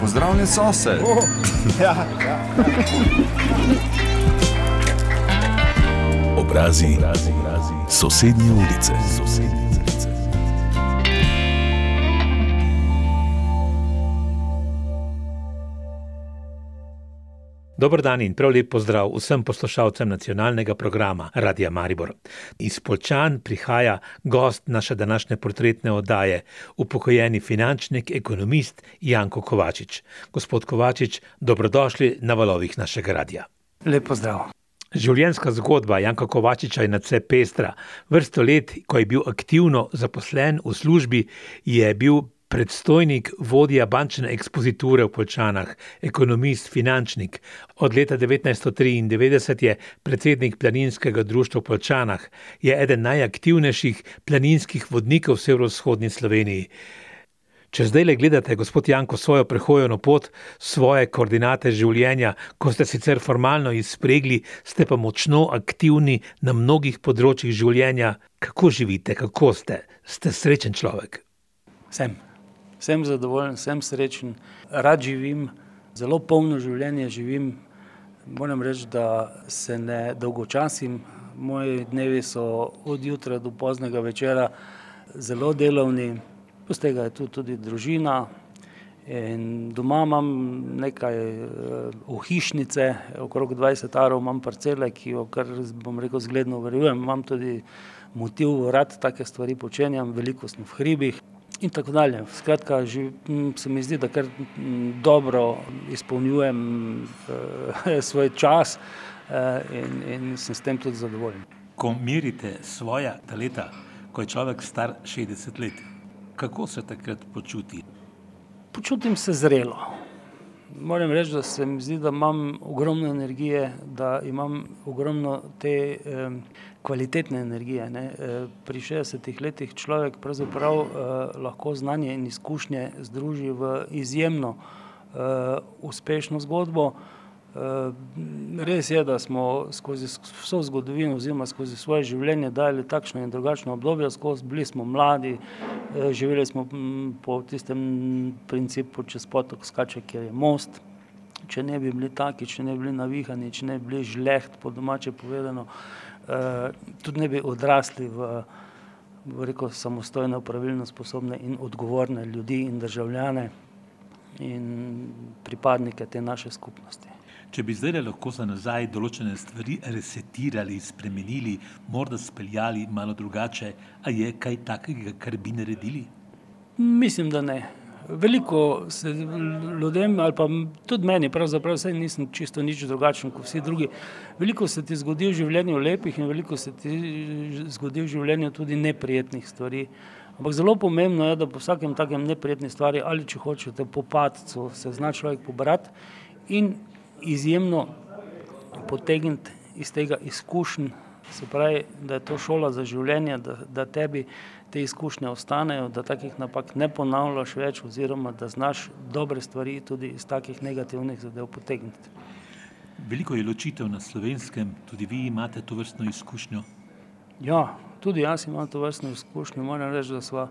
Pozdravljen sosed. Oh, ja, ja. Obrazi, obrazi, obrazi. Sosednje ulice. Sosednje Dobro dan in prav lep pozdrav vsem poslušalcem nacionalnega programa Radia Maribor. Iz Polčan prihaja gost naše današnje portretne oddaje, upokojeni finančnik, ekonomist Janko Kovačič. Gospod Kovačič, dobrodošli na valovih našega radia. Lep pozdrav. Življenjska zgodba Janka Kovačiča je nadvse pestra. Vrsto let, ko je bil aktivno zaposlen v službi, je bil predstojnik, vodja bančne ekspoziture v Polčanah, ekonomist, finančnik. Od leta 1993 je predsednik planinskega društva v Polčanah, je eden najaktivnejših planinskih vodnikov v severovzhodni Sloveniji. Če zdaj le gledate, gospod Janko, svojo prehojeno pot, svoje koordinate življenja, ko ste sicer formalno izpregli, ste pa močno aktivni na mnogih področjih življenja, kako živite, kako ste, ste srečen človek. Sem sem zadovoljen, sem srečen, rad živim, zelo polno življenje živim. Moram reči, da se ne dolgočasim. Moji dnevi so od jutra do poznega večera zelo delovni, plus tega je tu tudi družina. In doma imam nekaj ohišnice, okrog 20 arov imam parcele, ki jo, kar bom rekel, zgledno verjujem. Imam tudi motiv, rad take stvari počenjam, veliko sem v hribih in tako dalje. Skratka, že, se mi zdi, da kar dobro izpolnjujem uh, svoj čas uh, in, in sem s tem tudi zadovoljen. Ko merite svoja leta, ko je človek star 60 let, kako se takrat počuti? Počutim se zrelo. Moram reči, da se mi zdi, da imam ogromno energije, da imam ogromno te eh, kvalitetne energije. Ne. Eh, pri 60 letih človek eh, lahko znanje in izkušnje združi v izjemno eh, uspešno zgodbo. Eh, res je, da smo skozi vso zgodovino, oziroma skozi svoje življenje, dali takšno in drugačno obdobje, skozi bili smo mladi, eh, živeli smo po tistem principu, čez potok skače, kjer je most. Če ne bi bili taki, če ne bi bili navihani, če ne bi bili žleht, po domače povedano, tudi ne bi odrasli v, rekel, samostojne, pravilno sposobne in odgovorne ljudi in državljane in pripadnike te naše skupnosti. Če bi zdaj lahko za nazaj določene stvari resetirali, spremenili, morda speljali malo drugače, a je kaj takega, kar bi naredili? Mislim, da ne. Veliko se ljudem, ali pa tudi meni, pravzaprav nisem čisto nič drugačen kot vsi drugi. Veliko se ti zgodi v življenju lepih in veliko se ti zgodi v življenju tudi neprijetnih stvari. Ampak zelo pomembno je, da po vsakem takem neprijetni stvari ali če hočete po padcu se zna človek pobrati in izjemno potegniti iz tega izkušnja, se pravi, da je to šola za življenje, da, da tebi te izkušnje ostanejo, da takih napak ne ponavljaš več, oziroma da znaš dobre stvari tudi iz takih negativnih zadev potegniti. Veliko je ločitev na slovenskem, tudi vi imate to vrstno izkušnjo. Ja, tudi jaz imam to vrstno izkušnjo. Moram reči, da smo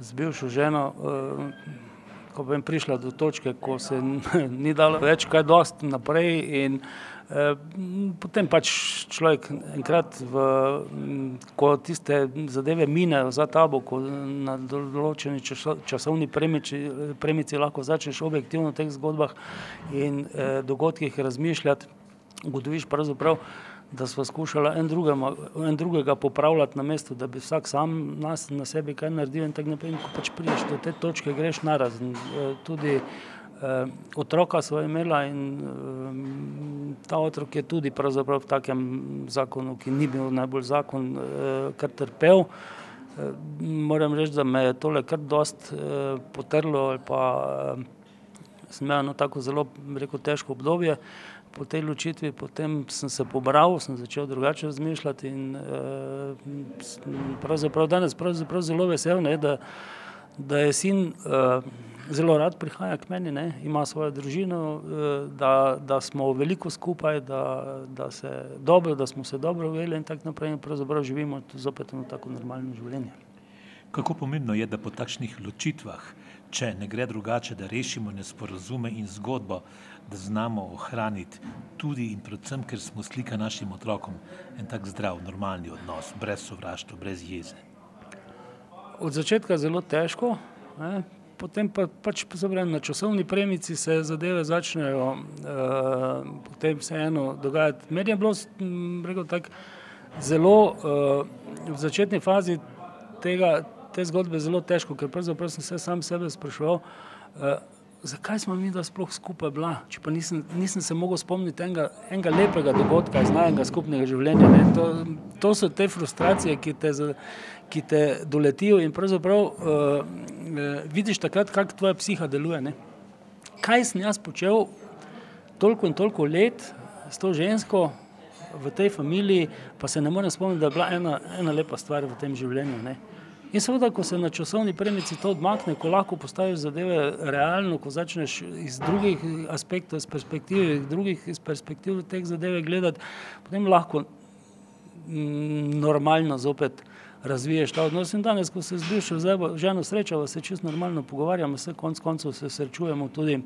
z bivšo ženo. Uh, ko bom prišla do točke, ko se ni dalo več kaj dosti naprej in eh, potem pač človek enkrat, v, ko tiste zadeve minejo za tabo, ko na določeni časovni premici, premici lahko začneš objektivno v teh zgodbah in eh, dogodkih razmišljati, ugotoviš pravzaprav, da smo skušali en, en drugega popravljati na mestu, da bi vsak sam nas, na sebi kaj naredil in tako naprej. In ko pač prideš do te točke, greš narazen. E, tudi eh, otroka smo imela in eh, ta otrok je tudi pravzaprav v takem zakonu, ki ni bil najbolj zakon, eh, kar trpel. Eh, moram reči, da me je tole kar dost eh, potrlo ali pa eh, sem imel eno tako zelo, rekel, težko obdobje. Eh, po tej ločitvi, potem sem se pobral, sem začel drugače razmišljati in uh, pravzaprav danes pravzaprav zelo vesel, ne, da, da je sin uh, zelo rad prihaja k meni, ne, ima svojo družino, uh, da, da smo veliko skupaj, da, da, dobro, da smo se dobro ujeli in tako naprej in pravzaprav živimo zopet eno tako normalno življenje. Kako pomembno je, da po takšnih ločitvah, če ne gre drugače, da rešimo nesporazume in zgodbo, da znamo ohraniti tudi in predvsem, ker smo slika našim otrokom, en tak zdrav, normalni odnos, brez sovraštva, brez jeze. Od začetka zelo težko, ne? potem pa pač zabrem, na časovni premici se zadeve začnejo uh, potem vseeno dogajati. Meni je bilo, rekel tako, zelo uh, v začetni fazi tega, te zgodbe zelo težko, ker pravzaprav sem se sam sebe spraševal, uh, zakaj smo mi da sploh skupaj bila, če pa nisem, nisem se mogel spomniti enega, enega lepega dogodka iz najnega skupnega življenja. To, to so te frustracije, ki te, ki te doletijo in pravzaprav uh, vidiš takrat, kako tvoja psiha deluje. Ne? Kaj sem jaz počel toliko in toliko let s to žensko v tej familiji, pa se ne morem spomniti, da je bila ena, ena lepa stvar v tem življenju. Ne? In seveda, ko se na časovni premici to odmakne, ko lahko postaviš zadeve realno, ko začneš iz drugih aspektov, iz perspektive, drugih iz perspektiv teh zadeve gledati, potem lahko mm, normalno zopet razviješ ta odnos. In danes, ko se z ženo srečava, se čisto normalno pogovarjamo, se konc koncev se srečujemo tudi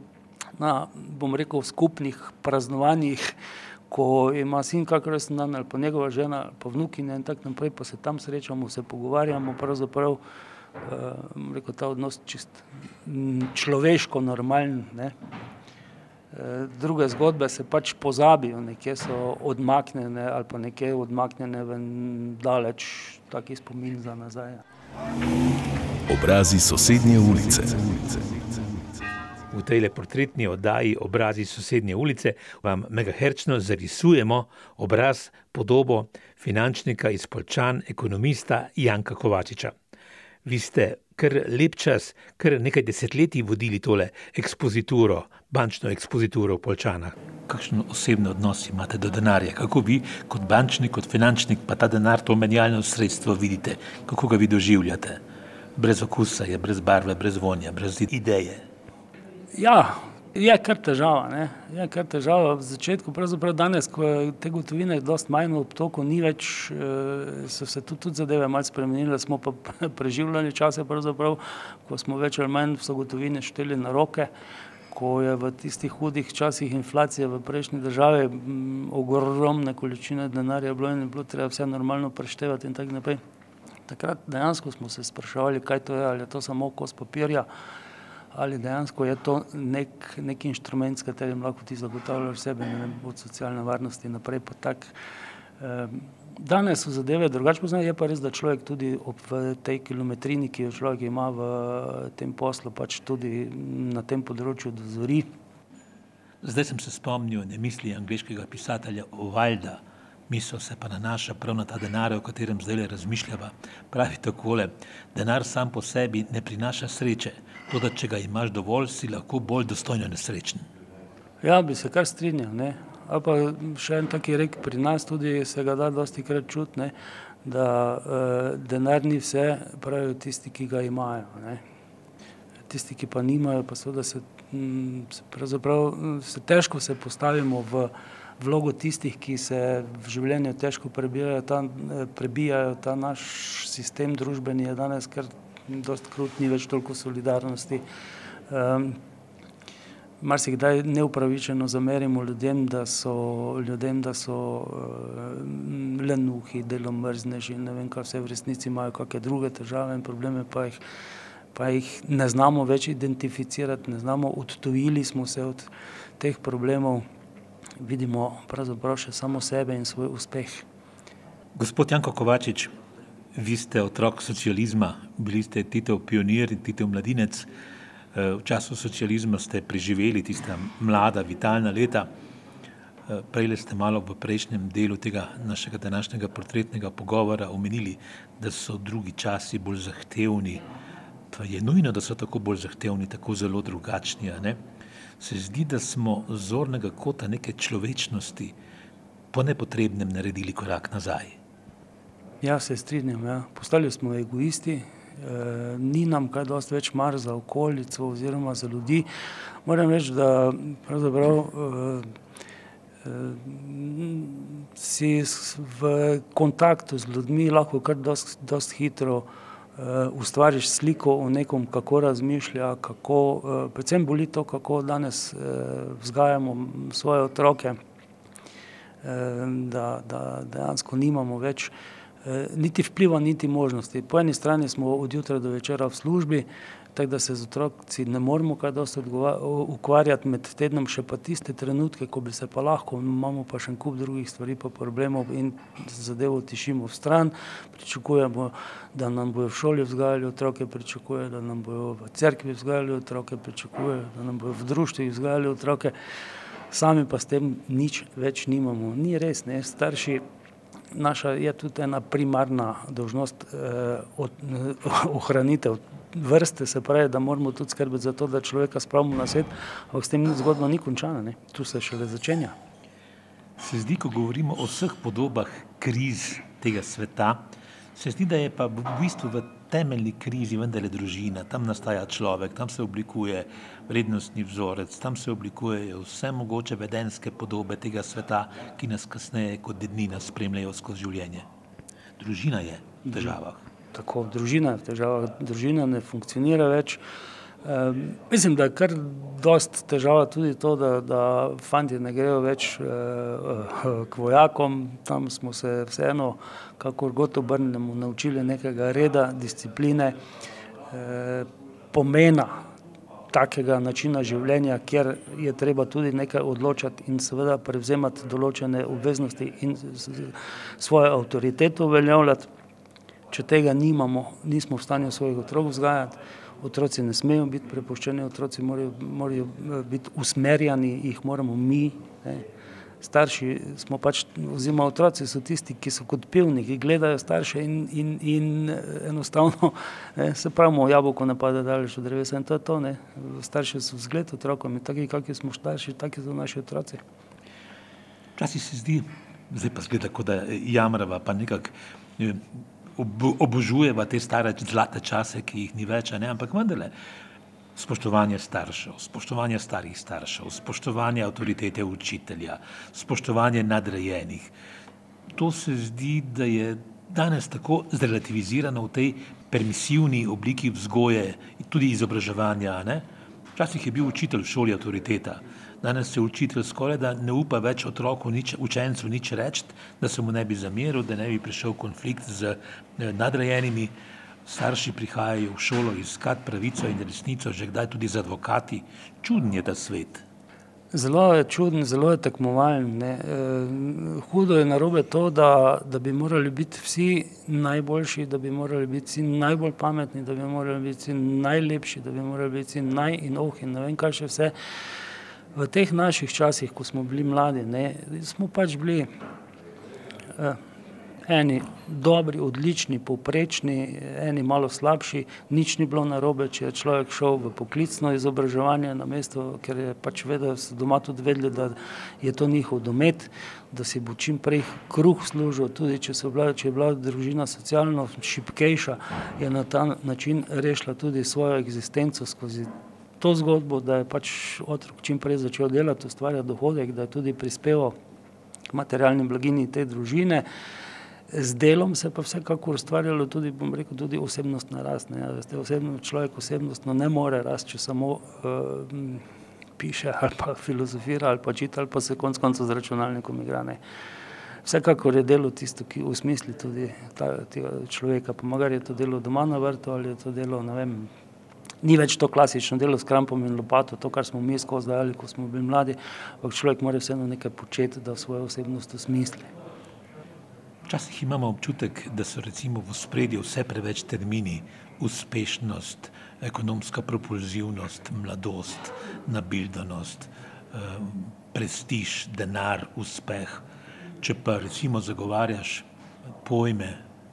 na, bom rekel, skupnih praznovanjih ko ima sin kakor resen dan ali pa njegova žena pa vnukinja in tako naprej, pa se tam srečamo, se pogovarjamo, pravzaprav uh, rekel, ta odnos čist človeško normalen. Ne. Druge zgodbe se pač pozabijo, nekje so odmaknjene ali pa nekje odmaknjene v daleč, taki spomin za nazaj. Obrazi sosednje ulice. V tej portretni oddaji Obrazi sosednje ulice vam megaherčno zarisujemo obraz, podobo finančnika iz Polčan, ekonomista Janka Kovačiča. Vi ste kar lep čas, kar nekaj desetletij vodili tole ekspozituro, bančno ekspozituro v Polčanah. Kakšen osebni odnos imate do denarja? Kako vi, kot bančnik, kot finančnik, pa ta denar, to menjalno sredstvo vidite? Kako ga vi doživljate? Brez okusa je, brez barve, brez vonja, brez ideje. Ja, je kar težava. Ne? Je kar težava v začetku, pravzaprav danes, ko je te gotovine dosti manj v obtoku, ni več, eh, so se tudi, tudi zadeve malce spremenile, smo pa preživljali čase, ko smo več ali manj vse gotovine šteli na roke. Ko je v tistih hudih časih inflacije v prejšnji državi ogromne količine denarja bilo in je bilo treba vse normalno preštevati in tako naprej. Takrat dejansko smo se spraševali, kaj to je, ali je to samo kos papirja, ali dejansko je to nek, nek inštrument, s katerim lahko ti zagotavljaš sebe, ne vem, od socialne varnosti naprej. Danes so zadeve drugače poznane, je pa res, da človek tudi ob tej kilometrini, ki jo človek ima v tem poslu, pač tudi na tem področju dozori. Zdaj sem se spomnil ne misli angliškega pisatelja Ovalda, misel se pa nanaša prav na ta denar, o katerem zdaj razmišljava. Pravi takole, denar sam po sebi ne prinaša sreče, to, da če ga imaš dovolj, si lahko bolj dostojno nesrečen. Ja, bi se kar strinjal. Ne? Ali pa še en taki rek pri nas tudi se ga da dosti krat čutne, da uh, denar ni vse, pravijo tisti, ki ga imajo. Ne? Tisti, ki pa nimajo, pa seveda se, m, se, se težko se postavimo v vlogo tistih, ki se v življenju težko prebijajo, ta, prebijajo, ta naš sistem družbeni je danes kar dosti krut, ni več toliko solidarnosti. Um, Mar se kdaj neupravičeno zamerimo ljudem, da so, ljudem, da so uh, lenuhi, delomrzneži in ne vem, kaj vse v resnici imajo, kakšne druge težave in probleme, pa jih, pa jih ne znamo več identificirati, ne znamo, odtujili smo se od teh problemov vidimo pravzaprav še samo sebe in svoj uspeh. Gospod Janko Kovačič, vi ste otrok socializma, bili ste Titev pionir in Titev mladinec. Eh, v času socializma ste preživeli tista mlada, vitalna leta. Eh, prej ste malo v prejšnjem delu tega našega današnjega portretnega pogovora omenili, da so drugi časi bolj zahtevni. To je nujno, da so tako bolj zahtevni, tako zelo drugačni se zdi, da smo z zornega kota neke človečnosti po nepotrebnem naredili korak nazaj. Ja, se strinjam. Ja. Postali smo egoisti, e, ni nam kaj dosti več mar za okolico oziroma za ljudi. Moram reči, da pravzaprav e, e, si v kontaktu z ljudmi lahko kar dosti dost hitro ustvariš sliko o nekom, kako razmišlja, kako, predvsem boli to, kako danes vzgajamo svoje otroke, da, da dejansko nimamo več niti vpliva, niti možnosti. Po eni strani smo od jutra do večera v službi, tako da se z otroki ne moremo kaj dosti ukvarjati, med tednom še pa tiste trenutke, ko bi se pa lahko, imamo pa še en kup drugih stvari pa problemov in zadevo tišimo vstran, pričakujemo, da nam bojo v šoli vzgajali otroke, pričakujejo, da nam bojo v cerkvi vzgajali otroke, pričakujejo, da nam bojo v društvih vzgajali otroke, sami pa s tem nič več nimamo. Ni res, ne, starši, naša je tudi ena primarna dolžnost ohranitev vrste, se pravi, da moramo tudi skrbeti za to, da človeka spravimo na svet, ampak s tem zgodba ni končana, ne, tu se šele začenja. Se zdi, ko govorimo o vseh podobah kriz tega sveta, se zdi, da je pa v bistvu v temeljni krizi vendarle družina, tam nastaja človek, tam se oblikuje vrednostni vzorec, tam se oblikujejo vse mogoče vedenjske podobe tega sveta, ki nas kasneje kot dednina spremljajo skozi življenje. Družina je v težavah. Tako, družina je v težavah, družina ne funkcionira več. Mislim, da je kar dosti težava tudi to, da, da fantje ne grejo več k vojakom, tam smo se vseeno, kakor god obrnemo, naučili nekega reda, discipline, pomena takega načina življenja, kjer je treba tudi nekaj odločati in seveda prevzemati določene obveznosti in svojo avtoriteto uveljavljati. Če tega nimamo, nismo v stanju svojih otrok vzgajati, otroci ne smejo biti prepuščeni, otroci morajo, morajo biti usmerjani, jih moramo mi, ne, starši smo pač oziroma otroci so tisti, ki so kot pevniki, gledajo starše in, in, in enostavno, ne, saj pravimo, jabolko ne pade daleč od drevesa in to je to, ne. Starši so zgled otrokom in taki, kakšni smo starši, taki so naši otroci. Včasih se zdi, zdaj pa izgleda, kot da jamrava pa nekako obožujeva te stare zlate čase, ki jih ni več, ne, ampak vendarle spoštovanje staršev, spoštovanje starih staršev, spoštovanje avtoritete učitelja, spoštovanje nadrejenih. To se zdi, da je danes tako zrelativizirano v tej permisivni obliki vzgoje, tudi izobraževanja, ne. Včasih je bil učitelj v šoli avtoriteta, danes se učitelj skorajda ne upa več otroku nič, učencu nič reči, da se mu ne bi zameril, da ne bi prišel konflikt z nadrejenimi. Starši prihajajo v šolo iskat pravico in resnico, že kdaj tudi z advokati. Čuden je ta svet. Zelo je čuden, zelo je tekmovalen, ne, hudo je narobe to, da, da bi morali biti vsi najboljši, da bi morali biti vsi najbolj pametni, da bi morali biti vsi najlepši, da bi morali biti vsi naj in oh in ne vem kaj še vse. V teh naših časih, ko smo bili mladi, ne, smo pač bili eni dobri, odlični, povprečni, eni malo slabši, nič ni bilo narobe, če je človek šel v poklicno izobraževanje, namesto, ker je pač vedel, so doma tudi vedeli, da je to njihov domet, da si bo čimprej kruh služil, tudi če bila, če je bila družina socialno šibkejša, je na ta način rešila tudi svojo eksistenco skozi to zgodbo, da je pač otrok čimprej začel delati, ustvarjati dohodek, da je tudi prispeval k materialni blaginji te družine. Z delom se pa vsekakor ustvarjalo tudi, bom rekel, tudi osebnostna rast, ne, a veste, človek osebnostno ne more rasti, če samo piše ali pa filozofira ali pa čita ali pa se konec koncev z računalnikom igra, ne. Vsekakor je delo tisto, ki osmisli tudi tega človeka, pa magari je to delo doma na vrtu ali je to delo, ne vem, ni več to klasično delo s krampom in lopato, to, kar smo mi skozi dajali, ko smo bili mladi, ampak človek mora vseeno nekaj početi, da svojo osebnost osmisli. Včasih imamo občutek, da so recimo v ospredju vse preveč termini, uspešnost, ekonomska propulzivnost, mladost, nabildanost, prestiž, denar, uspeh. Če pa recimo zagovarjaš pojme,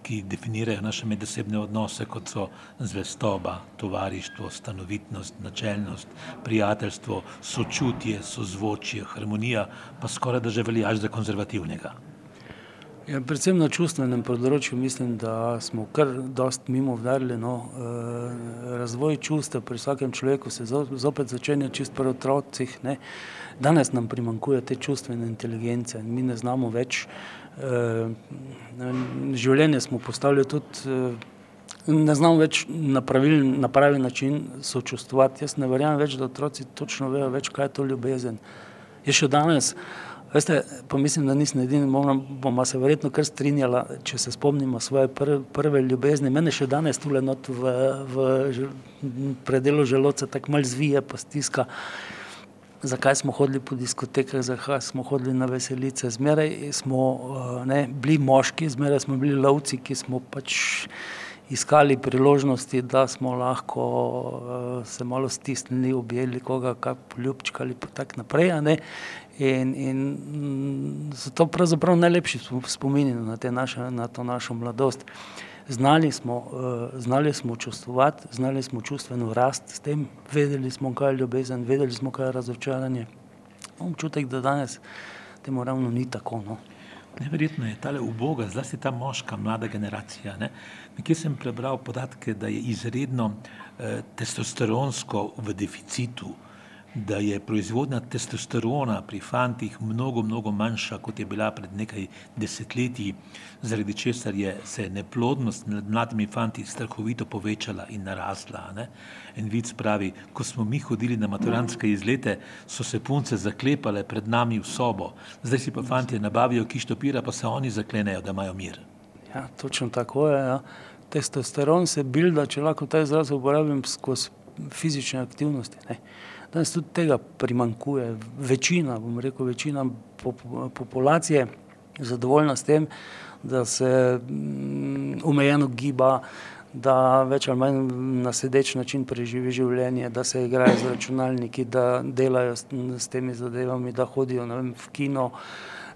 ki definirajo naše medosebne odnose, kot so zvestoba, tovarištvo, stanovitnost, načelnost, prijateljstvo, sočutje, sozvočje, harmonija, pa skorajda že veljaš za konzervativnega. Ja, predvsem na čustvenem področju mislim, da smo kar dosti mimo udarili, no, razvoj čustev pri vsakem človeku se zopet začenja čisto pri otrocih, ne. Danes nam primanjkuje te čustvene inteligence, mi ne znamo več, življenje smo postavili tudi ne znam več na pravilen, na pravi način sočustvovati. Jaz ne verjamem več, da otroci točno vejo več, kaj je to ljubezen. Je še danes, veste, pa mislim, da nisem edini, bomo se verjetno kar strinjala, če se spomnimo svoje prve, prve ljubezni. Mene še danes tule not v, v predelu želodca tako mal zvije, pa stiska. Zakaj smo hodili po diskotekah, zakaj smo hodili na veselice. Zmeraj smo ne, bili moški, zmeraj smo bili lovci, ki smo pač iskali priložnosti, da smo lahko uh, se malo stisnili, objeli koga, kaj poljubčkali in tako naprej. In, in mm, so to pravzaprav najlepši spomini na, naše, na to našo mladost. Znali smo, uh, znali smo čustvovati, znali smo čustveno rast s tem, vedeli smo, kaj je ljubezen, vedeli smo, kaj je razočaranje. Občutek, da danes temu ravno ni tako. No. Neverjetno je ta uboga, zlasti ta moška, mlada generacija. Ne? Nekje sem prebral podatke, da je izredno eh, testosteronsko v deficitu, da je proizvodnja testosterona pri fantih mnogo, mnogo manjša, kot je bila pred nekaj desetletji, zaradi česar je se neplodnost med mladimi fanti strahovito povečala in narasla. Ne? En vic pravi, ko smo mi hodili na maturantske izlete, so se punce zaklepale pred nami v sobo, zdaj si pa fanti nabavijo kištopira, pa se oni zaklenejo, da imajo mir. Ja, točno tako je. Ja. Testosteron se bilda, če lahko ta izraz uporabim, skozi fizične aktivnosti. Ne. Danes tudi tega primankuje. Večina, bom rekel, večina populacije je zadovoljna s tem, da se mm, omejeno giba, da več ali manj na sedeč način preživi življenje, da se igrajo z računalniki, da delajo s, s temi zadevami, da hodijo vem, v kino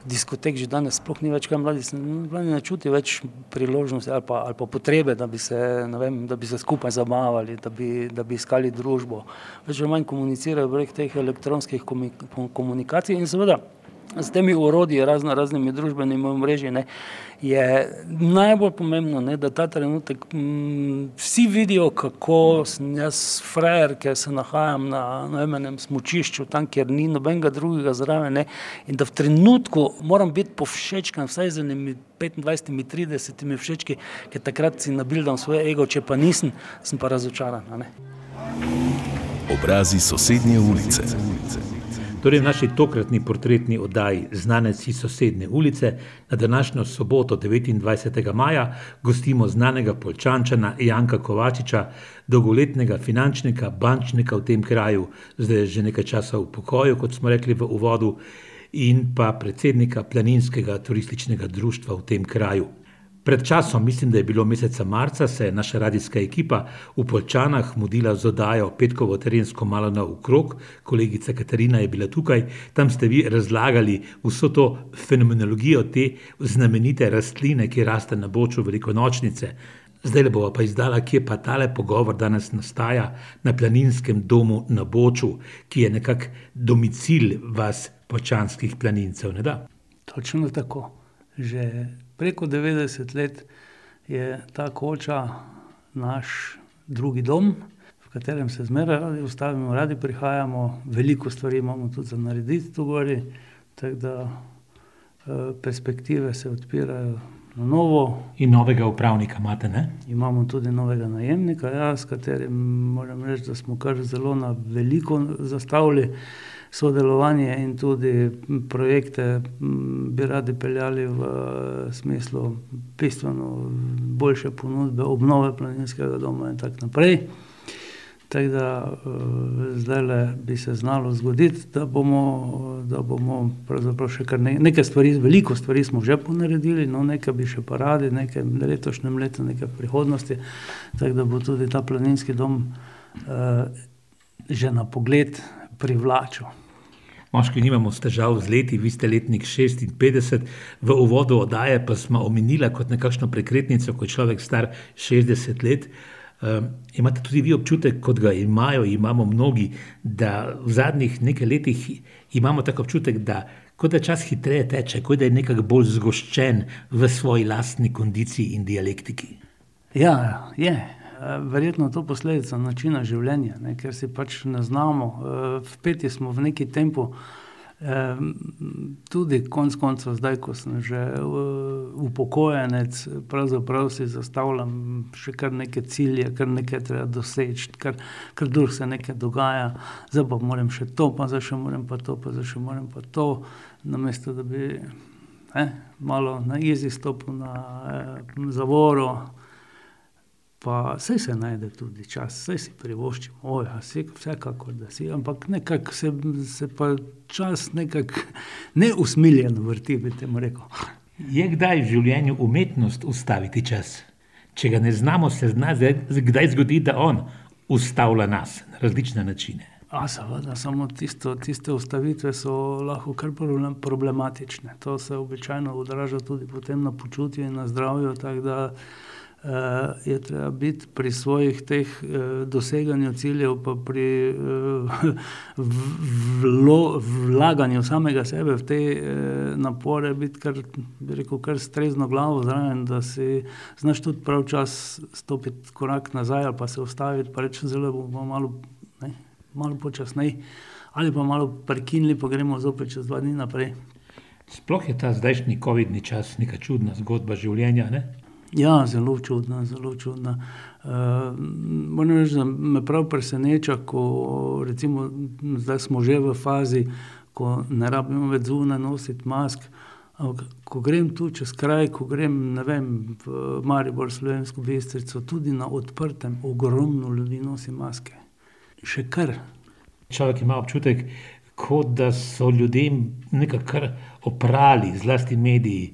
diskotek že danes sploh ni več, kaj mladi, mladi ne čutijo več priložnosti ali pa, ali pa potrebe, da bi, se, vem, da bi se skupaj zabavali, da bi, da bi iskali družbo. Več ali manj komunicirajo prek teh elektronskih komunikacij in seveda s temi urodji, razno raznimi družbenimi omrežji, je najbolj pomembno, ne, da ta trenutek m, mm, vsi vidijo, kako sem jaz frajer, ker se nahajam na, na enem smočišču, tam, kjer ni nobenega drugega zraven. Ne, in da v trenutku moram biti povšečkan, vsaj z enimi 25-30 všečki, ker takrat si nabildam svoje ego, če pa nisem, sem pa razočaran. Obrazi sosednje ulice. Torej, v naši tokratni portretni oddaji Znanec iz sosednje ulice na današnjo soboto, 29. maja, gostimo znanega polčančana Janka Kovačiča, dolgoletnega finančnika, bančnika v tem kraju, zdaj je že nekaj časa v pokoju, kot smo rekli v uvodu, in pa predsednika planinskega turističnega društva v tem kraju. Pred časom, mislim, da je bilo meseca marca, se je naša radijska ekipa v Polčanah mudila z oddajo Petkovo terensko malo na ukrog, kolegica Katarina je bila tukaj, tam ste vi razlagali vso to fenomenologijo te znamenite rastline, ki raste na boču velikonočnice. Zdaj le bova pa izdala, kje pa tale pogovor danes nastaja na planinskem domu na boču, ki je nekako domicil vas počanskih planincev, ne da? Točno tako. Že preko 90 let je ta koča naš drugi dom, v katerem se zmeraj radi ustavimo, radi prihajamo, veliko stvari imamo tudi za narediti tu gori, tako da eh, perspektive se odpirajo na novo. In novega upravnika imate, ne? Imamo tudi novega najemnika, ja, s katerim moram reči, da smo kar zelo na veliko zastavili sodelovanje in tudi projekte bi radi peljali v smislu bistveno boljše ponudbe, obnove planinskega doma in tako naprej. Tako da zdaj le bi se znalo zgoditi, da bomo, da bomo pravzaprav še kar ne, nekaj stvari, veliko stvari smo že ponaredili, no nekaj bi še pa radi, nekaj letošnjem letu, nekaj prihodnosti, tako da bo tudi ta planinski dom uh, že na pogled privlačil. Moški nimamo težav z leti, vi ste letnik 56, v uvodu oddaje pa smo omenili kot nekakšno prekretnico, ko je človek star 60 let. Um, imate tudi vi občutek, kot ga imajo, imamo mnogi, da v zadnjih nekaj letih imamo tako občutek, da kot da čas hitreje teče, kot da je nekako bolj zgoščen v svoji lastni kondiciji in dialektiki. Ja, je. Verjetno je to posledica načina življenja, ne, ker si pač ne znamo, vpeti smo v neki tempo tudi konec koncev, zdaj, ko sem že upokojenec, pravzaprav si zastavljam še kar neke cilje, kar nekaj treba doseči, kar, kar drugega se nekaj dogaja. Zdaj pa moram še to, pa zdaj še moram pa to, pa zdaj še moram pa to. Namesto da bi, ne, malo na izi stopil na, zavoro, pa saj se najde tudi čas, saj si privoščim, saj vsekakor, da si, ampak nekako se, se pa čas nekako neusmiljeno vrti, bi temu rekel. Je kdaj v življenju umetnost ustaviti čas? Če ga ne znamo, se zna kdaj zgoditi, da on ustavlja nas na različne načine. seveda, samo tisto, tiste ustavitve so lahko kar problematične. To se običajno odraža tudi potem na počutju in na zdravju, tako da, je treba biti pri svojih teh, doseganju ciljev pa pri, vlaganju samega sebe v te, napore biti kar, bi rekel, kar s trezno glavo zraven, da si znaš tudi prav čas stopiti korak nazaj ali pa se ustaviti pa reči: "Zdajle bomo malo, ne, malo počasneje." Ali pa malo prekinili pa gremo zopet čez dva dni naprej. Sploh je ta zdajšnji covidni čas neka čudna zgodba življenja, ne? Ja, zelo čudna, zelo čudna. moram reči, da me prav preseneča, ko recimo zdaj smo že v fazi, ko ne rabimo več zunaj nositi mask, ko grem tu čez kraj, ko grem, vem, v Maribor, Slovensko Bistrico, tudi na odprtem ogromno ljudi nosi maske. Še kar. Človek ima občutek, kot da so ljudem nekako oprali, zlasti mediji,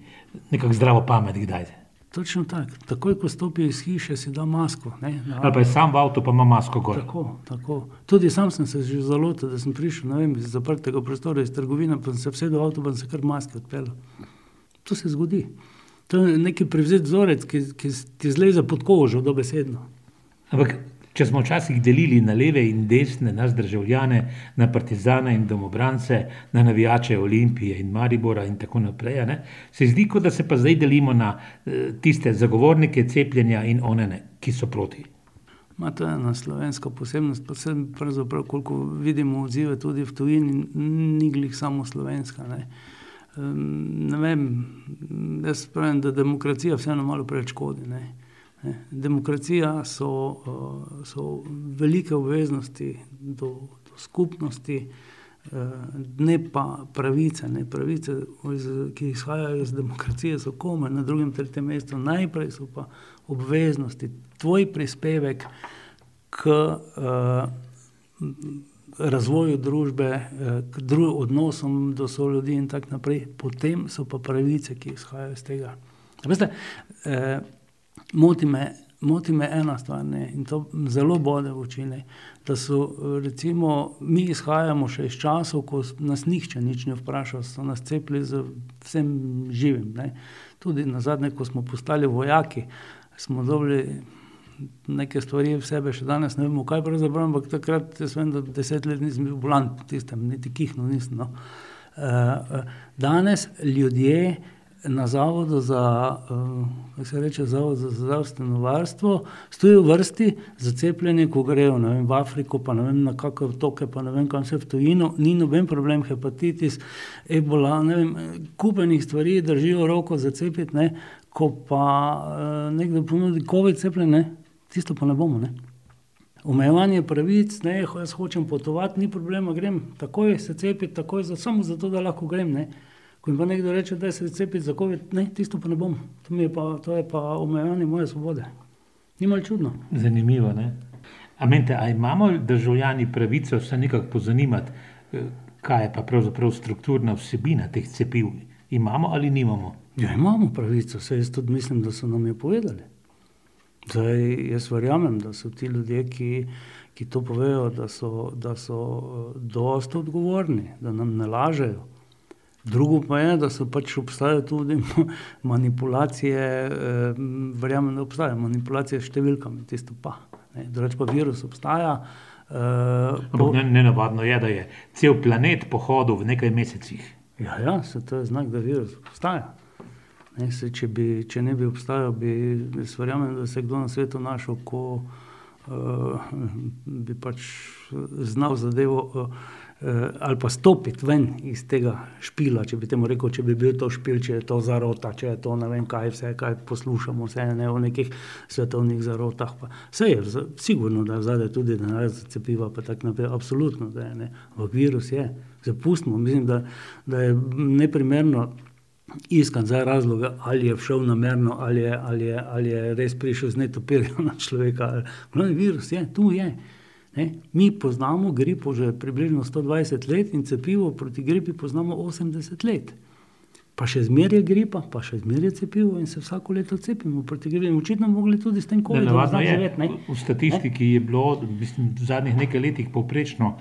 nekako zdravo pamet kdaj. Točno tako. Takoj, ko stopi iz hiše, si da masko, ne. Ali pa je sam v avtu pa ima masko gor. Tako, tako. Tudi sam sem se že zalotil, da sem prišel, vem, iz zaprtega prostora, iz trgovine, pa sem se usedel v avto pa sem se kar v maski odpeljal. To se zgodi. To je neki privzet vzorec, ki, ki ti zleze pod kožo, dobesedno. Ampak če smo včasih delili na leve in desne, nas državljane, na partizane in domobrance, na navijače Olimpije in Maribora in tako naprej, ne, se zdi, kot da se pa zdaj delimo na, tiste zagovornike cepljenja in one ne, ki so proti. Ma to je ena slovenska posebnost, pravzaprav, koliko vidimo odzive tudi v tujini, ni glih samo slovenska, ne. ne vem, jaz pravim, da demokracija vseeno malo preveč škodi, ne. Demokracija so, so velike obveznosti do, do skupnosti, ne pa pravice, ne. Pravice, ki izhajajo iz demokracije, so komaj na drugem, tretjem mestu, najprej so pa obveznosti. Tvoj prispevek k, razvoju družbe, k odnosom do soljudi in tako naprej, potem so pa pravice, ki izhajajo iz tega. Veste, moti me, moti me ena stvar, ne, in to zelo bode v oči, ne. Da so, recimo, mi izhajamo še iz časov, ko nas nihče nič ni vprašal, so nas cepili z vsem živim, ne. Tudi nazadnje, ko smo postali vojaki, smo dobili neke stvari v sebe, še danes ne vemo, kaj pravzaprav, ampak takrat jaz vem, da deset let nisem bil bolan po tistem, niti kihnil nisem, no. danes ljudje na zavodu za, kako se reče, Zavod za zdravstveno varstvo, stojijo v vrsti za cepljenje, ko grejo, ne vem, v Afriko pa ne vem na kake otoke pa ne vem kam vse v tujino, ni noben problem, hepatitis, ebola, ne vem, kup enih stvari, držijo roko za cepiti, ne, ko pa, nekdo ponudi covid cepljenje, tisto pa ne bomo, ne. Omejevanje pravic, ne, jaz hočem potovati, ni problema, grem takoj se cepit, takoj samo zato, da lahko grem, ne. Ko mi pa nekdo reče: "Daj se cepit za covid," ne, tisto pa ne bom. To je pa, to je pa omejevanje moje svobode. Ni malo čudno? Zanimivo, ne. A menite, a imamo državljani pravico se nekako pozanimati, kaj je pa pravzaprav strukturna vsebina teh cepiv? Imamo ali nimamo? Ja, imamo pravico, saj jaz tudi mislim, da so nam jo povedali. Zdaj, jaz verjamem, da so ti ljudje, ki, ki to povejo, da so, da so, dosti odgovorni, da nam ne lažejo. Drugo pa je, da so pač obstajajo tudi manipulacije, verjamem, da obstajajo manipulacije s številkami, tisto pa, ne, drugače pa virus obstaja, Ampak nenavadno je, da je cel planet pohodil v nekaj mesecih. Ja, ja, saj to je znak, da virus obstaja. Ne, saj če bi, če ne bi obstajal, bi, jaz verjamem, da se je kdo na svetu našel, ko, bi pač znal zadevo, ali pa stopiti ven iz tega špila, če bi temu rekel, če bi bil to špil, če je to zarota, če je to ne vem kaj, vse kaj poslušamo, vse ne o nekih svetovnih zarotah. Vse je, sigurno, da je zadaj tudi denar za cepiva, pa tako naprej, absolutno, da je, ne. Ampak virus je, zapustimo, mislim, da, da je neprimerno iskati zdaj razloge, ali je šel namerno, ali je, ali je, ali je res prišel z netopirjem na človeka, ali virus je, tu je. Ne, mi poznamo gripo že približno sto dvajset let in cepivo proti gripi poznamo osemdeset let. Pa še zmeraj je gripa, pa še zmeraj je cepivo in se vsako leto cepimo proti gripi. Očitno bomo mogli tudi s tem covidom znati živeti, ne. V statistiki je bilo, mislim, v zadnjih nekaj letih povprečno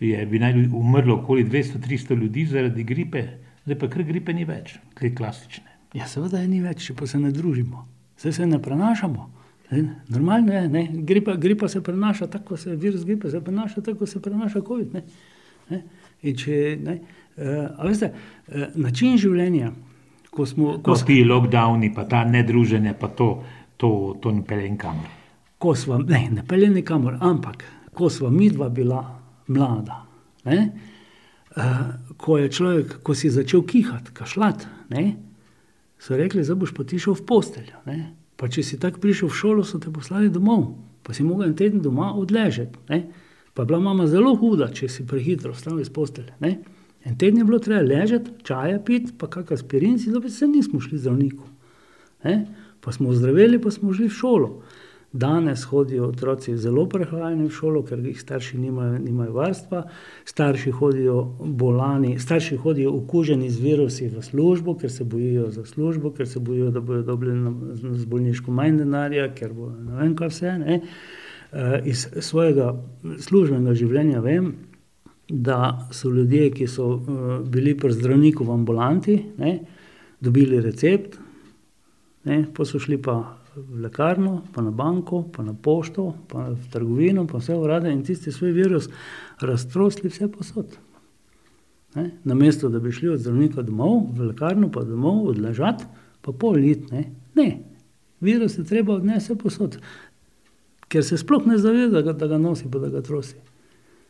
je, bi naj umrlo okoli dvesto, tristo ljudi zaradi gripe, zdaj pa kar gripe ni več, te klasične. Ja, seveda je ni več, če pa se ne družimo. Saj se ne prenašamo. Normalno je, ne, gripa, gripa se prenaša tako, se virus gripe se prenaša, tako kot se prenaša covid, ne. Ne, in če, ne, a veste, način življenja, ko smo, ko Ti lockdowni pa ta nedruženje pa to, to, to ne pelje nikamor. Ko sva, ne, ne pelje nikamor, ampak ko sva midva bila mlada, ne, ko je človek, ko si začel kihati, kašljati, ne, so rekli: "Zdaj boš pa ti šel v posteljo, ne." Pa če si tako prišel v šolo, so te poslali domov. Pa si mogel en teden doma odležati, ne. Pa je bila mama zelo huda, če si prehitro vstal iz postelje, ne. En teden je bilo treba ležati, čaje piti pa kak aspirin si dobiti, saj nismo šli zdravniku. Ne. Pa smo ozdraveli pa smo šli v šolo. Danes hodijo otroci zelo prehlajeni v šolo, ker jih starši nimajo, nimajo varstva, starši hodijo bolni, starši hodijo okuženi z virusi v službo, ker se bojijo za službo, ker se bojijo, da bojo dobili z bolniško manj denarja, ker bo ne vem kaj vse, ne. iz svojega službenega življenja vem, da so ljudje, ki so, bili pri zdravniku v ambulanti, ne, dobili recept, ne, pol so šli pa v lekarno, pa na banko, pa na pošto, pa v trgovino, pa vse urade in tisti svoj virus raztrosili vsepovsod. Ne, namesto da bi šli od zdravnika domov, v lekarno pa domov odležati pa pol iti, ne. Ne. Virus je treba odnesti vsepovsod. Ker se sploh ne zaveda, da ga nosi pa da ga trosi.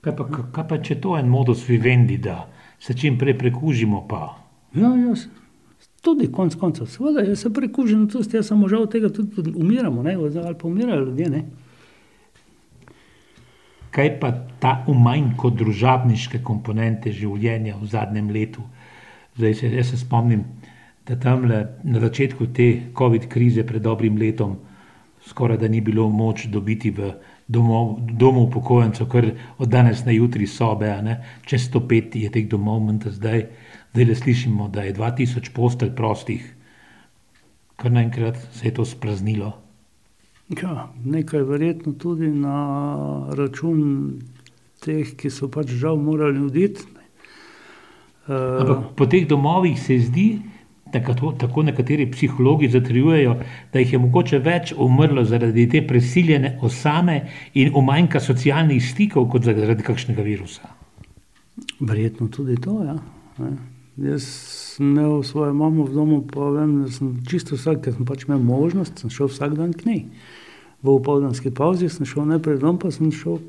Kaj pa, kaj pa če je to en modus vivendi, da se čimprej prekužimo pa... Ja, ja, tudi konec koncev, seveda, jaz se prekužim tudi jaz, samo žal od tega tudi umiramo, ne, ali pa umirajo ljudje, ne. Kaj pa ta manko družabniške komponente življenja v zadnjem letu? Zdaj se, jaz se spomnim, da tamle na začetku te covid krize pred dobrim letom skorajda ni bilo moč dobiti v domov, domu upokojencev kar od danes na jutri sobe, ne. Čez sto pet je teh domov menda zdaj. Zdajle slišimo, da je dva tisoč postelj prostih. Kar naenkrat se je to spraznilo. Ja, nekaj verjetno tudi na račun teh, ki so pač žal morali oditi. Ampak po teh domovih se zdi, tako nekateri psihologi zatrjujejo, da jih je mogoče več umrlo zaradi te prisiljene osame in umanjka socialnih stikov kot zaradi kakšnega virusa. Verjetno tudi to, ja, ne. Jaz sem imel svojo imamo v domu pa vem, da sem čisto vsak, ke sem pač imel možnost, sem šel vsak dan k njej. V opoldanski pavzi sem šel najprej domov pa sem šel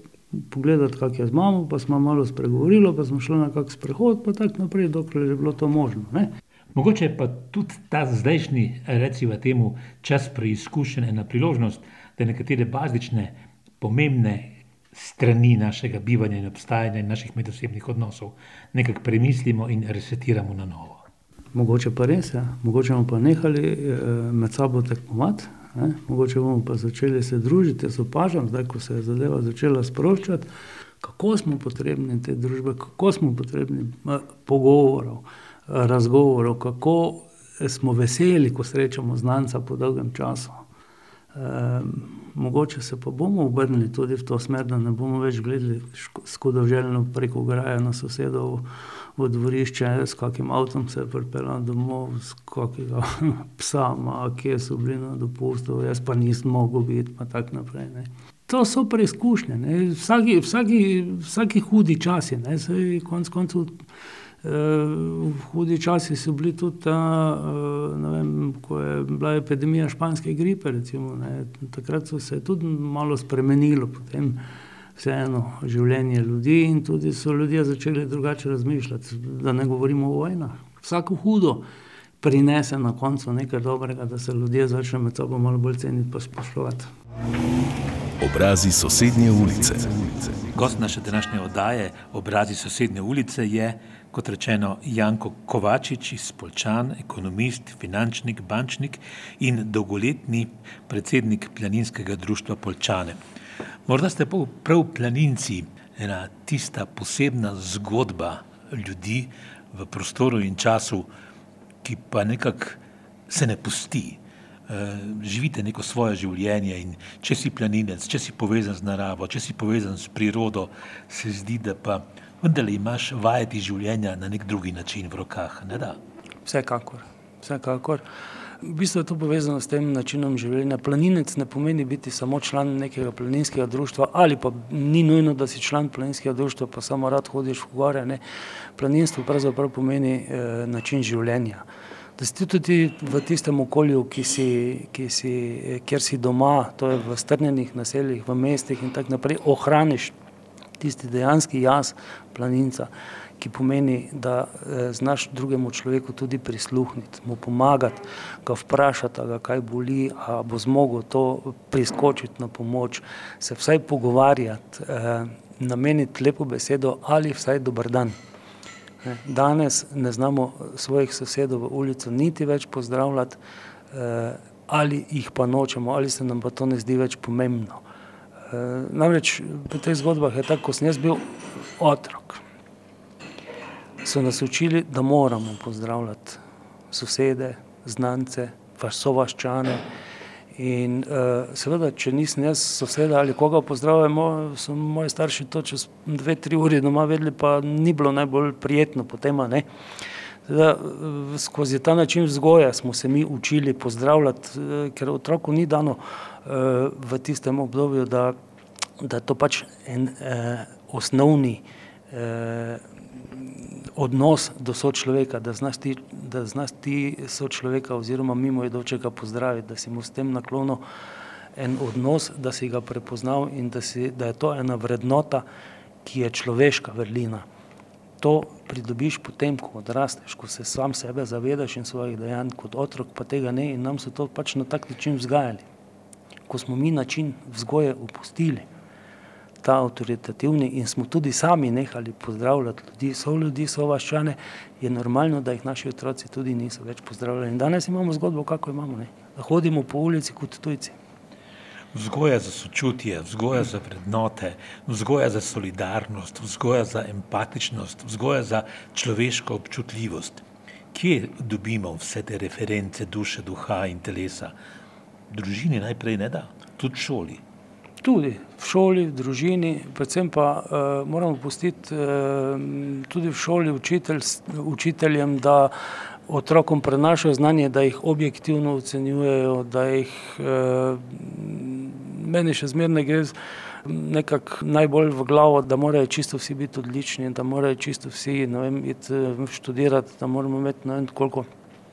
pogledat, kako je z mamo, pa sva malo spregovorila pa sva šla na kak sprehod pa tako naprej, dokler je bilo to možno, ne. Mogoče pa tudi ta zdajšnji, reciva temu, čas preizkušenj ena priložnost, da nekatere bazične, pomembne strani našega bivanja in obstajanja in naših medosebnih odnosov nekako premislimo in resetiramo na novo. Mogoče pa res, ja. Mogoče bomo pa nehali, med sabo tekmovati, ne, mogoče bomo pa začeli se družiti, jaz opažam zdaj, ko se je zadeva začela sproščati, kako smo potrebni te družbe, kako smo potrebni, pogovorov, razgovorov, kako smo veseli, ko srečamo znanca po dolgem času. mogoče se pa bomo obrnili tudi v to smer, da ne bomo več gledali škodoželjno prek ograje na sosedovo v dvorišče, s kakim avtom se je pripeljal domov, s kakega psa ima, kje so bili na dopustu, jaz pa nisem mogel biti pa tako naprej, ne. To so preizkušnje, ne, vsaki, vsaki, vsaki hudi časi, ne, saj konec koncev, hudi časi so bili tudi ta, ne vem, ko je bila epidemija španske gripe recimo, takrat so se tudi malo spremenilo potem vseeno življenje ljudi in tudi so ljudje začeli drugače razmišljati, da ne govorimo o vojnah. Vsako hudo prinese na koncu nekaj dobrega, da se ljudje začnejo med sabo malo bolj ceniti pa spoštovati. Obrazi sosednje ulice. Gost naše današnje oddaje, obrazi sosednje ulice, je, kot rečeno, Janko Kovačič iz Polčan, ekonomist, finančnik, bančnik in dolgoletni predsednik Planinskega društva Polčane. Morda ste prav planinci ena tista posebna zgodba ljudi v prostoru in času, ki pa nekako se ne pusti. Živite neko svoje življenje in če si planinec, če si povezan z naravo, če si povezan s prirodo, se zdi, da pa vendarle imaš vajeti življenja na neki drugi način v rokah, ne da? Vsekakor, vsekakor. V bistvu je to povezano s tem načinom življenja. Planinec ne pomeni biti samo član nekega planinskega društva ali pa ni nujno, da si član planinskega društva pa samo rad hodiš v gore, ne. Planinstvo pravzaprav pomeni način življenja. Da si tudi v tistem okolju, ki si, ki si, kjer si doma, to je v strnjenih naseljih, v mestih in tako naprej, ohraniš tisti dejanski jaz planinca, ki pomeni, da znaš drugemu človeku tudi prisluhniti, mu pomagati, ga vprašati, ga kaj boli, a bo zmogel to priskočiti na pomoč, se vsaj pogovarjati, nameniti lepo besedo ali vsaj dober dan. Danes ne znamo svojih sosedov v ulico niti več pozdravljati, ali jih pa nočemo ali se nam pa to ne zdi več pomembno. Namreč pri teh zgodbah je tako, ko sem jaz bil otrok, so nas učili, da moramo pozdravljati sosede, znance, sovaščane. In seveda, če nisem jaz soseda ali koga pozdravil, so moji starši to čez dve, tri ure doma vedeli, pa ni bilo najbolj prijetno potem, a ne. skozi ta način vzgoje smo se mi učili pozdravljati, ker otroku ni dano v tistem obdobju, da da to pač en osnovni odnos do sočloveka, da znaš ti, da znaš ti sočloveka oziroma mimoidočega pozdraviti, da si mu s tem naklonil en odnos, da si ga prepoznal in da si, da je to ena vrednota, ki je človeška vrlina. To pridobiš potem, ko odrasteš, ko se sam sebe zavedaš in svojih dejanj, kot otrok pa tega ne in nam so to pač na tak način vzgajali. Ko smo mi način vzgoje opustili, ta avtoritativni, in smo tudi sami nehali pozdravljati ljudi, soljudi, sovaščane, je normalno, da jih naši otroci tudi niso več pozdravljali. In danes imamo zgodbo, kako imamo, ne. Da hodimo po ulici kot tujci. Vzgoja za sočutje, vzgoja za vrednote, vzgoja za solidarnost, vzgoja za empatičnost, vzgoja za človeško občutljivost. Kje dobimo vse te reference duše, duha in telesa? Družini najprej, ne da? Tudi šoli? Tudi v šoli, v družini, predvsem pa moramo pustiti tudi v šoli učiteljem, da otrokom prenašajo znanje, da jih objektivno ocenjujejo, da jih meni še zmeraj gre nekako najbolj v glavo, da morajo čisto vsi biti odlični, da morajo čisto vsi, vem, iti študirat, da moramo imeti ne vem koliko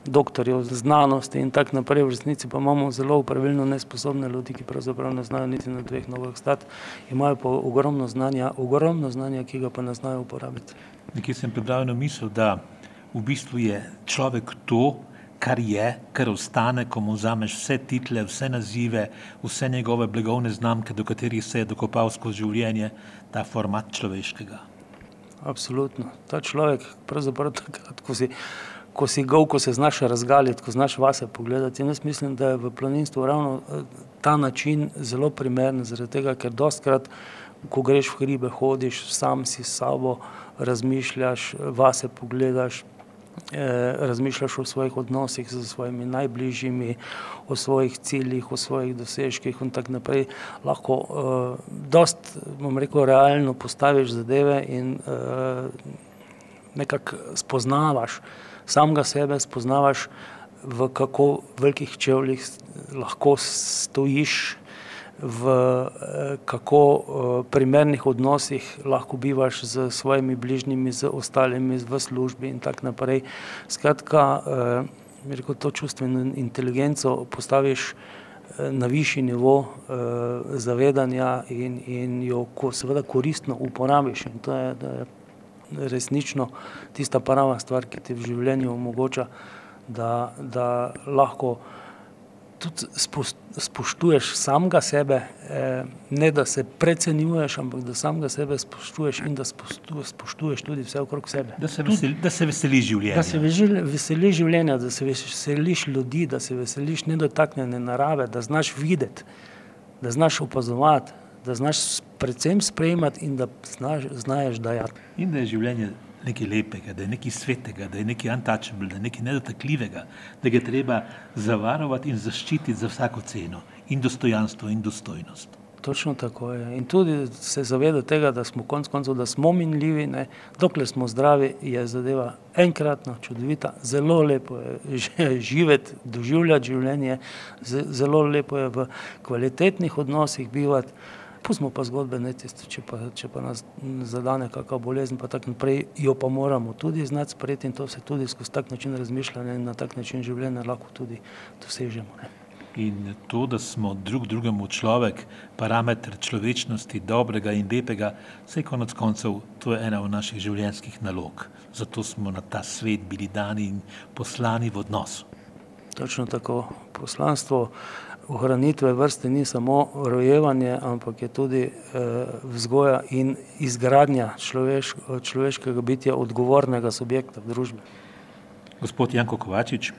doktorjev znanosti in tako naprej, v resnici pa imamo zelo opravilno nesposobne ljudi, ki pravzaprav ne znajo niti na dveh nogah stati, imajo pa ogromno znanja, ogromno znanja, ki ga pa ne znajo uporabiti. Nekje sem prebral eno misel, da v bistvu je človek to, kar je, kar ostane, ko mu vzameš vse titule, vse nazive, vse njegove blagovne znamke, do katerih se je dokopal skozi življenje, ta format človeškega. Absolutno. Ta človek pravzaprav takrat, ko si, ko si gol, ko se znaš razgaliti, ko znaš vase pogledati, in jaz mislim, da je v planinstvu ravno ta način zelo primeren, zaradi tega, ker dostikrat, ko greš v hribe, hodiš, sam si s sabo, razmišljaš, vase pogledaš, razmišljaš o svojih odnosih s svojimi najbližjimi, o svojih ciljih, o svojih dosežkih in tako naprej. Lahko dosti, bom rekel, realno postaviš zadeve in nekako spoznavaš samega sebe, spoznavaš, v kako velikih čevljih lahko stojiš, v kako primernih odnosih lahko bivaš s svojimi bližnjimi, z ostalimi v službi in tako naprej. Skratka, bi rekel, to čustveno inteligenco postaviš na višji nivo uh, zavedanja in, in jo ko, seveda koristno uporabiš. In to je, je resnično tista prava stvar, ki ti v življenju omogoča, da, da lahko tudi spoštuješ samega sebe, ne da se precenjuješ, ampak da samega sebe spoštuješ in da spoštuješ tudi vse okrog sebe. Da se, veseli, da se veseliš življenja. Da se veseliš življenja, da se veseliš ljudi, da se veseliš nedotaknjene narave, da znaš videti, da znaš opazovati, da znaš predvsem sprejemati in da znaš, znaš dajati. In da je življenje nekaj lepega, da je nekaj svetega, da je nekaj untouchable, da je nekaj nedotakljivega, da ga treba zavarovati in zaščititi za vsako ceno, in dostojanstvo, in dostojnost. Točno tako je. In tudi se zavedati tega, da smo konec koncev, da smo minljivi, ne? dokler smo zdravi, je zadeva enkratna, čudovita, zelo lepo je živeti, doživljati življenje, zelo lepo je v kvalitetnih odnosih bivati. Pustimo pa zgodbe, ne, tisto, če, pa, če pa nas zadane kakšna bolezen, pa tako naprej, jo pa moramo tudi znati sprejeti in to se tudi skozi tak način razmišljanja in na tak način življenja lahko tudi dosežemo. Ne. In to, da smo drug drugemu človek, parameter človečnosti, dobrega in lepega, vse konec koncev, to je ena od naših življenjskih nalog. Zato smo na ta svet bili dani in poslani v odnosu. Točno tako. Poslanstvo ohranitve vrste ni samo rojevanje, ampak je tudi eh, vzgoja in izgradnja človeš, človeškega bitja, odgovornega subjekta v družbi. Gospod Janko Kovačič,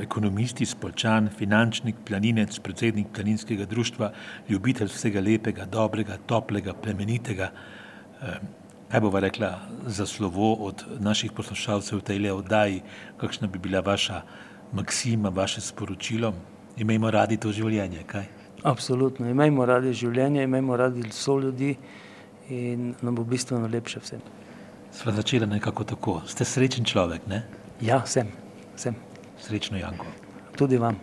ekonomist iz Polčan, finančnik, planinec, predsednik planinskega društva, ljubitelj vsega lepega, dobrega, toplega, plemenitega. Eh, kaj bova rekla za slovo od naših poslušalcev v tej oddaji, kakšna bi bila vaša maksima, vaše sporočilo? Imejmo radi to življenje. Kaj? Absolutno, imejmo radi življenje, imejmo radi so ljudi in nam bo bistveno lepše vsem. Sva začela nekako tako. Ste srečen človek, ne? Ja, sem. sem. Srečno, Janko. Tudi vam.